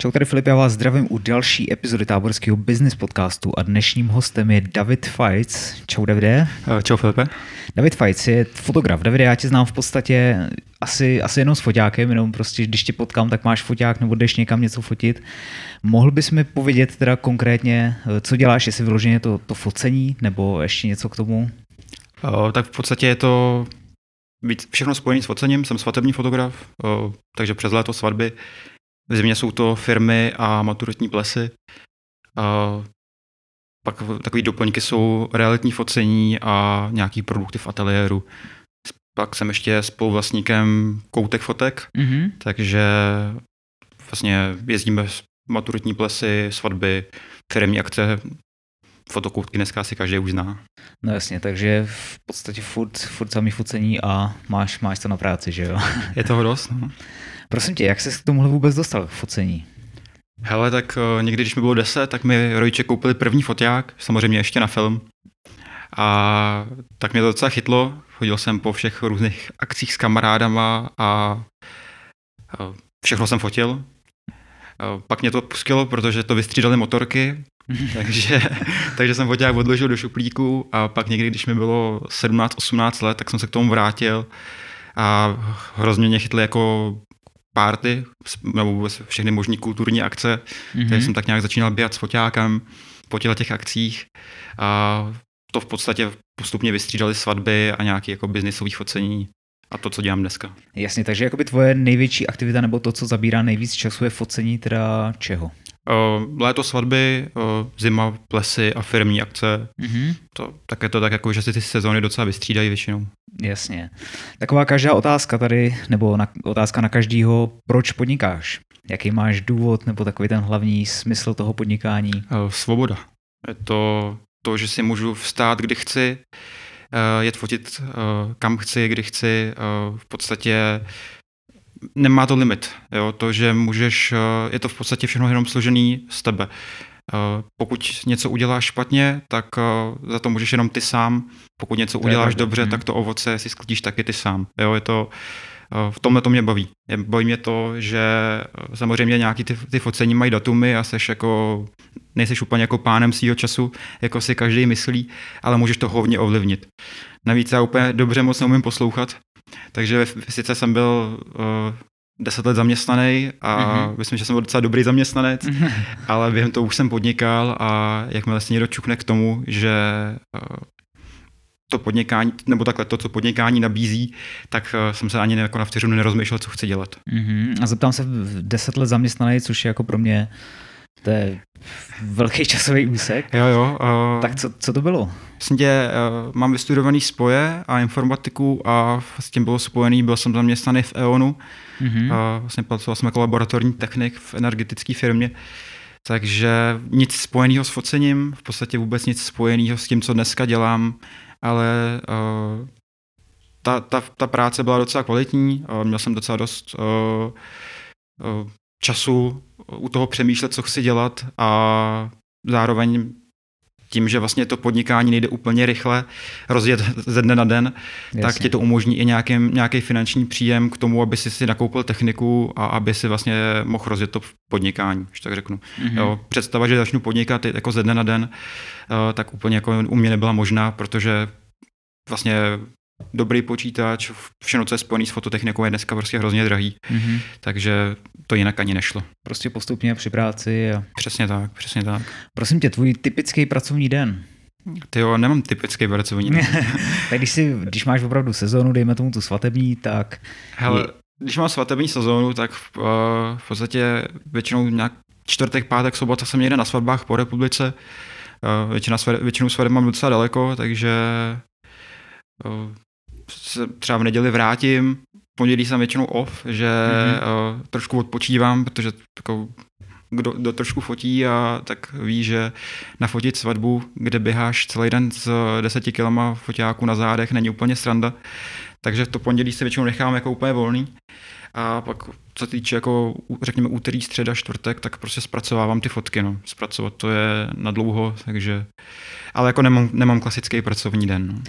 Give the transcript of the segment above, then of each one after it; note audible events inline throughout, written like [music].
Čau, tady Filip, já vás zdravím u další epizody táborského business podcastu a dnešním hostem je David Fights. Čau, Davide. Eh, čau, Filipe. David Fights je fotograf. Davide, já tě znám v podstatě asi, asi jenom s foťákem, jenom prostě, když tě potkám, tak máš foťák nebo jdeš někam něco fotit. Mohl bys mi povědět teda konkrétně, eh, co děláš, jestli vyloženě to, to focení, nebo ještě něco k tomu? O, tak v podstatě je to všechno spojené s focením, jsem svatební fotograf, o, takže přes léto svatby v zimě jsou to firmy a maturitní plesy. A pak takové doplňky jsou realitní focení a nějaký produkty v ateliéru. Pak jsem ještě spoluvlastníkem Koutek fotek, mm-hmm. takže vlastně jezdíme maturitní plesy, svatby, firmní akce, fotokoutky dneska si každý už zná. No jasně, takže v podstatě furt, furt samý focení a máš, máš to na práci, že jo? Je toho dost, no. [laughs] Prosím tě, jak se k tomuhle vůbec dostal, k focení? Hele, tak uh, někdy, když mi bylo 10, tak mi rodiče koupili první foťák, samozřejmě ještě na film. A tak mě to docela chytlo. Chodil jsem po všech různých akcích s kamarádama a uh, všechno jsem fotil. Uh, pak mě to pustilo, protože to vystřídali motorky, [laughs] takže, takže jsem foťák odložil do šuplíku a pak někdy, když mi bylo 17-18 let, tak jsem se k tomu vrátil a hrozně mě chytli jako párty, nebo vůbec všechny možné kulturní akce, mm-hmm. takže jsem tak nějak začínal běhat s foťákem po těch akcích a to v podstatě postupně vystřídali svatby a nějaké jako biznisové focení a to, co dělám dneska. Jasně, takže jakoby tvoje největší aktivita nebo to, co zabírá nejvíc času, je focení teda čeho? Uh, léto svatby, uh, zima, plesy a firmní akce. Mm-hmm. To, tak je to tak, jako, že si ty sezóny docela vystřídají většinou. Jasně. Taková každá otázka tady, nebo na, otázka na každýho, proč podnikáš? Jaký máš důvod, nebo takový ten hlavní smysl toho podnikání? Uh, svoboda. Je to to, že si můžu vstát, kdy chci, uh, jet fotit, uh, kam chci, kdy chci. V podstatě nemá to limit. Jo? To, že můžeš, je to v podstatě všechno jenom složený z tebe. Pokud něco uděláš špatně, tak za to můžeš jenom ty sám. Pokud něco to uděláš dobře, hmm. tak to ovoce si sklidíš taky ty sám. Jo? Je to, v tomhle to mě baví. Baví mě to, že samozřejmě nějaký ty, ty focení mají datumy a seš jako, nejseš úplně jako pánem svého času, jako si každý myslí, ale můžeš to hodně ovlivnit. Navíc já úplně dobře moc neumím poslouchat, takže sice jsem byl uh, deset let zaměstnaný a mm-hmm. myslím, že jsem byl docela dobrý zaměstnanec, mm-hmm. ale během toho už jsem podnikal a jakmile se někdo čukne k tomu, že uh, to podnikání, nebo takhle to, co podnikání nabízí, tak uh, jsem se ani jako na vteřinu nerozmýšlel, co chci dělat. Mm-hmm. A zeptám se, deset let zaměstnaný, což je jako pro mě to je velký časový úsek. Jo, jo. Uh, tak co, co to bylo? Vlastně uh, mám vystudovaný spoje a informatiku a s tím bylo spojený, byl jsem zaměstnaný v EONu. Mm-hmm. Uh, vlastně pracoval jsem jako laboratorní technik v energetické firmě. Takže nic spojeného s focením, v podstatě vůbec nic spojeného s tím, co dneska dělám, ale uh, ta, ta, ta práce byla docela kvalitní, uh, měl jsem docela dost uh, uh, času u toho přemýšlet, co chci dělat a zároveň tím, že vlastně to podnikání nejde úplně rychle rozjet ze dne na den, Jasně. tak ti to umožní i nějaký, nějaký finanční příjem k tomu, aby si si nakoupil techniku a aby si vlastně mohl rozjet to podnikání, už tak řeknu. Mm-hmm. Jo, představa, že začnu podnikat jako ze dne na den, uh, tak úplně jako u mě nebyla možná, protože vlastně dobrý počítač, všechno, co je spojené s fototechnikou, je dneska prostě hrozně drahý. Mm-hmm. Takže to jinak ani nešlo. Prostě postupně při práci. A... Přesně tak, přesně tak. Prosím tě, tvůj typický pracovní den. Ty jo, nemám typický pracovní den. [laughs] tak když, si, když máš opravdu sezónu, dejme tomu tu svatební, tak... Hele, když mám svatební sezónu, tak v, uh, v podstatě většinou nějak čtvrtek, pátek, sobota jsem někde na svatbách po republice. Uh, většina většinu svateb mám docela daleko, takže uh, se třeba v neděli vrátím, pondělí jsem většinou off, že mm-hmm. uh, trošku odpočívám, protože jako, kdo, kdo trošku fotí a tak ví, že nafotit svatbu, kde běháš celý den s deseti kilama foťáku na zádech, není úplně sranda. Takže to pondělí si většinou nechám jako úplně volný. A pak, co se týče jako, řekněme, úterý, středa, čtvrtek, tak prostě zpracovávám ty fotky, no. Zpracovat to je na dlouho, takže... Ale jako nemám, nemám klasický pracovní den, no.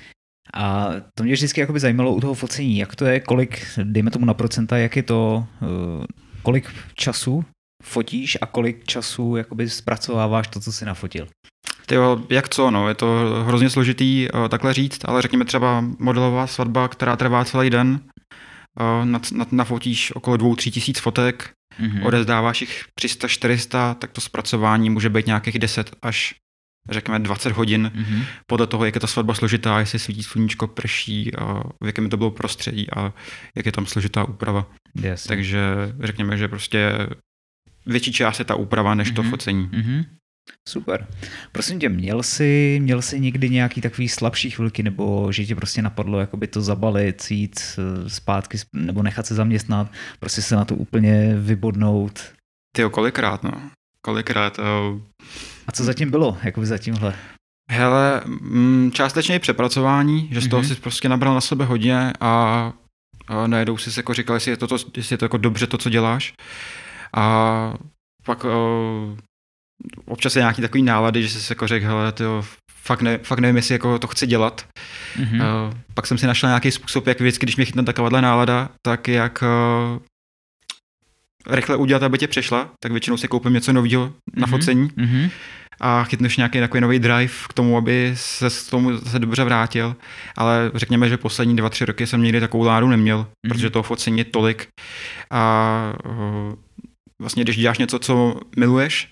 A to mě vždycky jakoby zajímalo u toho focení, jak to je, kolik, dejme tomu na procenta, jak je to, eh, kolik času fotíš a kolik času jakoby zpracováváš to, co jsi nafotil? Ty jo, jak co, no, je to hrozně složitý uh, takhle říct, ale řekněme třeba modelová svatba, která trvá celý den, uh, nad, nad, nafotíš okolo dvou, tří tisíc fotek, mm-hmm. odezdáváš jich 300-400, tak to zpracování může být nějakých 10 až řekněme 20 hodin, mm-hmm. podle toho, jak je ta svatba složitá, jestli svítí sluníčko, prší, a v jakém to bylo prostředí a jak je tam složitá úprava. Yes. Takže řekněme, že prostě větší část je ta úprava, než mm-hmm. to focení. Mm-hmm. Super. Prosím tě, měl jsi, měl jsi někdy nějaký takový slabší chvilky, nebo že tě prostě napadlo jakoby to zabalit, jít eh, zpátky, nebo nechat se zaměstnat, prostě se na to úplně vybodnout? Ty kolikrát, no. Kolikrát. Uh... A co zatím bylo, jakoby za tímhle? Hele, mm, částečně i přepracování, že z toho mm-hmm. si prostě nabral na sebe hodně a, a najednou si jako říkal, jestli je to, to, jestli je to jako dobře to, co děláš. A pak uh, občas je nějaký takový nálady, že jsi jako řekl, hele, tyjo, fakt, ne, fakt nevím, jestli jako to chci dělat. Mm-hmm. Uh, pak jsem si našel nějaký způsob, jak vždycky, když mě chytne takováhle nálada, tak jak uh, rychle udělat, aby tě přešla, tak většinou si koupím něco nového mm-hmm. na mhm. focení mm-hmm. A chytneš nějaký takový nový drive k tomu, aby se s tomu zase dobře vrátil. Ale řekněme, že poslední dva, tři roky jsem nikdy takovou ládu neměl, mm-hmm. protože toho focení je tolik. A uh, vlastně, když děláš něco, co miluješ,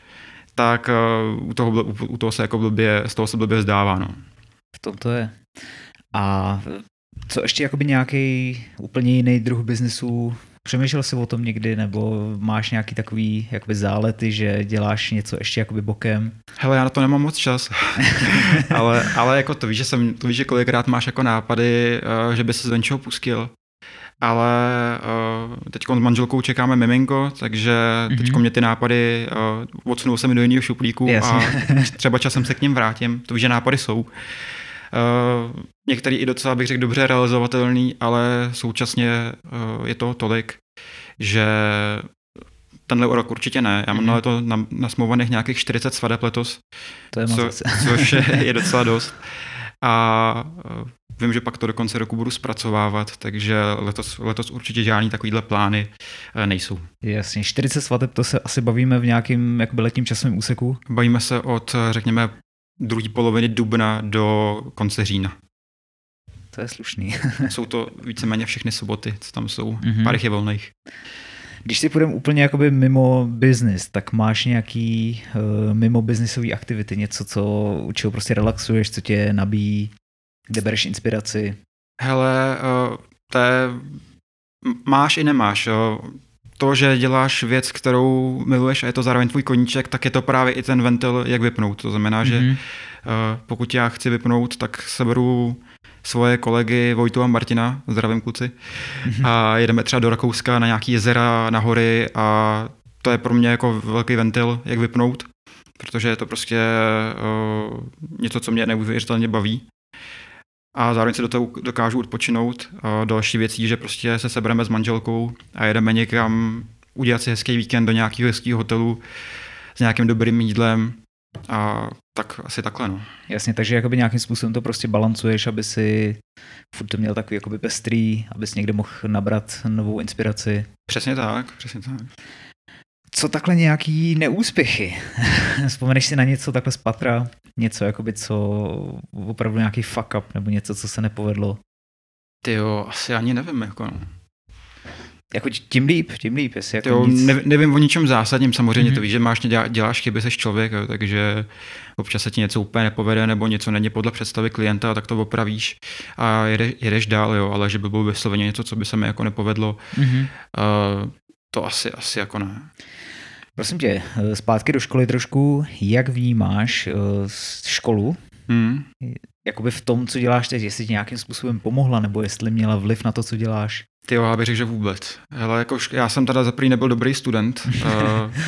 tak uh, u, toho, u, u toho se jako blbě, z toho se blbě zdává. No. V tom to je. A co ještě jakoby nějaký úplně jiný druh biznesu Přemýšlel jsi o tom někdy, nebo máš nějaký takový jakoby zálety, že děláš něco ještě jakoby bokem? Hele, já na to nemám moc čas, [laughs] ale, ale jako to víš, že jsem, to víš, že kolikrát máš jako nápady, uh, že by se z něčeho pustil, ale uh, teď s manželkou čekáme miminko, takže mm-hmm. teď mě ty nápady uh, odsunul se mi do jiného šuplíku Jasně. a třeba časem se k ním vrátím. To víš, že nápady jsou. Uh, některý i docela bych řekl dobře realizovatelný, ale současně uh, je to tolik, že tenhle rok určitě ne. Já mám mm-hmm. na leto nasmouvaných nějakých 40 svadeb letos, to je co, [laughs] což je, je [laughs] docela dost. A uh, vím, že pak to do konce roku budu zpracovávat, takže letos, letos určitě žádný takovýhle plány nejsou. Jasně, 40 svateb, to se asi bavíme v nějakém jakoby letním časovém úseku? Bavíme se od, řekněme, druhé poloviny dubna do konce října. To je slušný. [laughs] jsou to víceméně všechny soboty, co tam jsou. Mm-hmm. Pár je volných. Když si půjdeme úplně jakoby mimo business, tak máš nějaký uh, mimo biznisové aktivity, něco, co, u čeho prostě relaxuješ, co tě nabíjí, kde bereš inspiraci? Hele, uh, to je, máš i nemáš. Jo to, že děláš věc, kterou miluješ a je to zároveň tvůj koníček, tak je to právě i ten ventil, jak vypnout. To znamená, mm-hmm. že uh, pokud já chci vypnout, tak seberu svoje kolegy Vojtu a Martina, zdravím kluci, mm-hmm. a jedeme třeba do Rakouska na nějaký jezera, na hory a to je pro mě jako velký ventil, jak vypnout, protože je to prostě uh, něco, co mě neuvěřitelně baví a zároveň se do toho dokážu odpočinout. A další věcí, že prostě se sebereme s manželkou a jedeme někam udělat si hezký víkend do nějakého hezkého hotelu s nějakým dobrým jídlem a tak asi takhle, no. Jasně, takže jakoby nějakým způsobem to prostě balancuješ, aby si furt to měl takový jakoby pestrý, abys někde mohl nabrat novou inspiraci. Přesně tak, přesně tak. Co takhle nějaký neúspěchy? [laughs] Vzpomeneš si na něco takhle z patra? Něco, jakoby, co opravdu nějaký fuck up, nebo něco, co se nepovedlo? Ty jo, asi ani nevím, jako no. Jako tím líp, tím líp. Jestli jako jo, nic... ne, nevím o ničem zásadním, samozřejmě mm-hmm. to víš, že máš, dělá, děláš chyby, jsi člověk, jo, takže občas se ti něco úplně nepovede, nebo něco není podle představy klienta, tak to opravíš a jede, jedeš dál, jo, ale že by bylo vysloveně něco, co by se mi jako nepovedlo, mm-hmm. uh, to asi, asi jako ne. Prosím tě, eh, zpátky do školy trošku, jak vnímáš uh, školu? Hmm. Jakoby v tom, co děláš teď, jestli ti nějakým způsobem pomohla, nebo jestli měla vliv na to, co děláš? Ty jo, já bych řekl, že vůbec. Hele, jako já jsem teda za nebyl dobrý student, uh,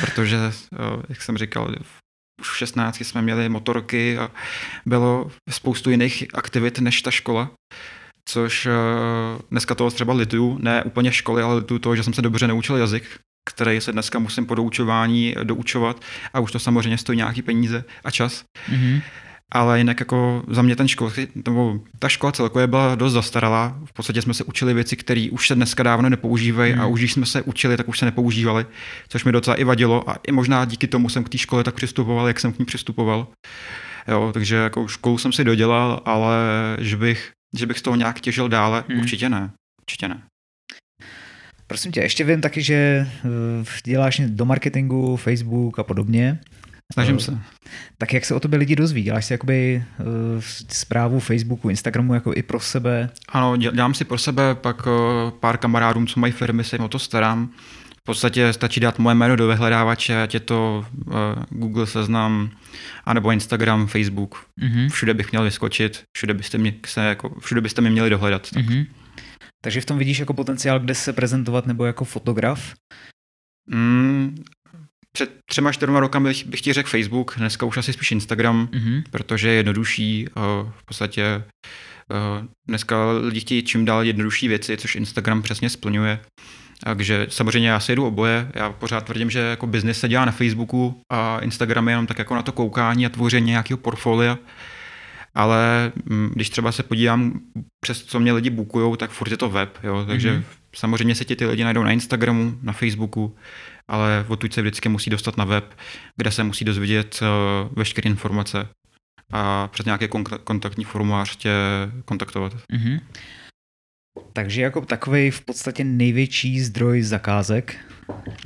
[laughs] protože, uh, jak jsem říkal, už v 16 jsme měli motorky a bylo spoustu jiných aktivit než ta škola. Což uh, dneska toho třeba lituju, ne úplně školy, ale lituju toho, že jsem se dobře neučil jazyk, který se dneska musím po doučování doučovat a už to samozřejmě stojí nějaký peníze a čas. Mm-hmm. ale jinak jako za mě ten škol, nebo ta škola celkově byla dost zastaralá. V podstatě jsme se učili věci, které už se dneska dávno nepoužívají hmm. a už když jsme se učili, tak už se nepoužívali, což mi docela i vadilo a i možná díky tomu jsem k té škole tak přistupoval, jak jsem k ní přistupoval. Jo, takže jako školu jsem si dodělal, ale že bych, že bych z toho nějak těžil dále, hmm. určitě ne. Určitě ne. Prosím tě, ještě vím taky, že eh, děláš do marketingu, Facebook a podobně. Snažím se. Tak jak se o tobě lidi dozví? Děláš si jakoby uh, zprávu Facebooku, Instagramu jako i pro sebe? Ano, dělám si pro sebe, pak pár kamarádům, co mají firmy, se jim o to starám. V podstatě stačí dát moje jméno do vyhledávače, ať je to uh, Google seznam, anebo Instagram, Facebook. Mm-hmm. Všude bych měl vyskočit, všude byste mě, se, jako, všude byste mě měli dohledat. Tak. Mm-hmm. Takže v tom vidíš jako potenciál, kde se prezentovat nebo jako fotograf? Mm, před třema, čtyřma rokami bych, bych ti řekl Facebook, dneska už asi spíš Instagram, mm-hmm. protože je jednodušší. V podstatě dneska lidi chtějí čím dál jednodušší věci, což Instagram přesně splňuje. Takže samozřejmě já si jedu oboje. Já pořád tvrdím, že jako biznis se dělá na Facebooku a Instagram je jenom tak jako na to koukání a tvoření nějakého portfolia. Ale mm, když třeba se podívám přes co mě lidi bukují, tak furt je to web. Jo? Takže mm-hmm. samozřejmě se ti ty lidi najdou na Instagramu, na Facebooku, ale odtud se vždycky musí dostat na web, kde se musí dozvědět veškeré informace a přes nějaký kontaktní formulář tě kontaktovat. Mm-hmm. Takže jako takový v podstatě největší zdroj zakázek,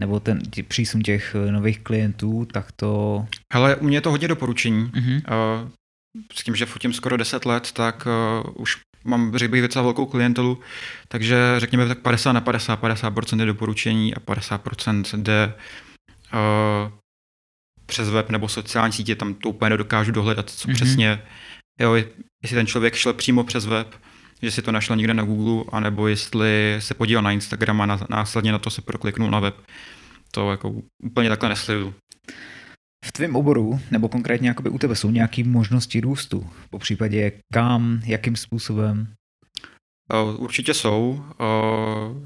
nebo ten přísun těch eh, nových klientů, tak to... Hele, u mě je to hodně doporučení. Mm-hmm. Uh, s tím, že fotím skoro 10 let, tak uh, už mám, řekl bych, docela velkou klientelu, takže řekněme tak 50 na 50, 50% je doporučení a 50% jde uh, přes web nebo sociální sítě, tam to úplně nedokážu dohledat, co mm-hmm. přesně, jo, jestli ten člověk šel přímo přes web, že si to našel někde na Google, anebo jestli se podíval na Instagram a následně na to se prokliknul na web. To jako úplně takhle neslidu. V tvém oboru, nebo konkrétně jakoby u tebe, jsou nějaké možnosti růstu? Po případě kam, jakým způsobem? Určitě jsou.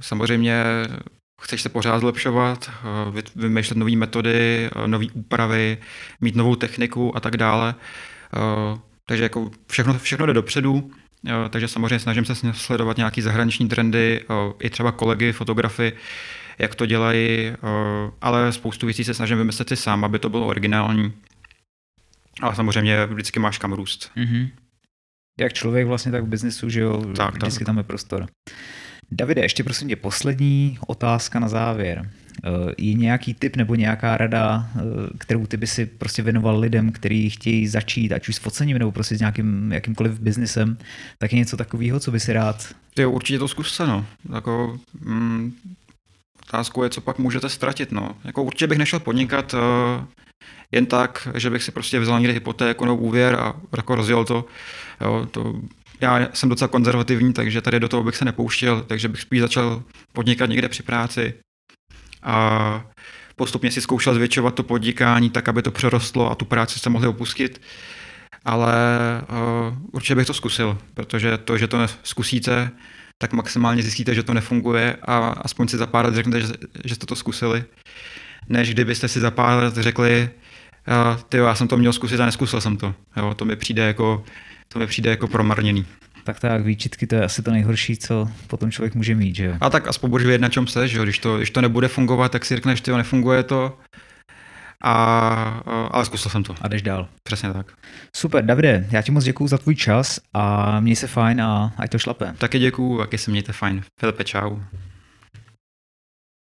Samozřejmě chceš se pořád zlepšovat, vymýšlet nové metody, nové úpravy, mít novou techniku a tak dále. Takže jako všechno, všechno jde dopředu. Takže samozřejmě snažím se sledovat nějaké zahraniční trendy, i třeba kolegy, fotografy, jak to dělají, ale spoustu věcí se snažím vymyslet si sám, aby to bylo originální. Ale samozřejmě vždycky máš kam růst. Mm-hmm. Jak člověk vlastně, tak v biznesu, že jo, tak, vždycky tak. tam je prostor. Davide, ještě prosím tě poslední otázka na závěr. Eh, je nějaký tip nebo nějaká rada, eh, kterou ty by si prostě věnoval lidem, kteří chtějí začít, ať už s focením nebo prostě s nějakým jakýmkoliv biznesem, tak je něco takového, co by si rád? Ty určitě to zkuste, no. Jako, mm, Otázkou je, co pak můžete ztratit. No. Jako určitě bych nešel podnikat uh, jen tak, že bych si prostě vzal někde hypotéku nebo úvěr a jako rozjel to. Jo, to. Já jsem docela konzervativní, takže tady do toho bych se nepouštěl, takže bych spíš začal podnikat někde při práci a postupně si zkoušel zvětšovat to podnikání tak, aby to přerostlo a tu práci se mohli opustit. Ale uh, určitě bych to zkusil, protože to, že to zkusíte, tak maximálně zjistíte, že to nefunguje a aspoň si za pár let řeknete, že, že jste to zkusili, než kdybyste si za pár let řekli, ty já jsem to měl zkusit a neskusil jsem to. Jo, to mi přijde jako, to mi přijde jako promarněný. Tak tak, výčitky to je asi to nejhorší, co potom člověk může mít, že A tak aspoň budeš vědět, na čem se, že Když to, když to nebude fungovat, tak si řekneš, že to nefunguje to, a, ale zkusil jsem to. A jdeš dál. Přesně tak. Super, Davide, já ti moc děkuji za tvůj čas a měj se fajn a ať to šlape. Taky děkuji, taky se mějte fajn. Filipe, čau.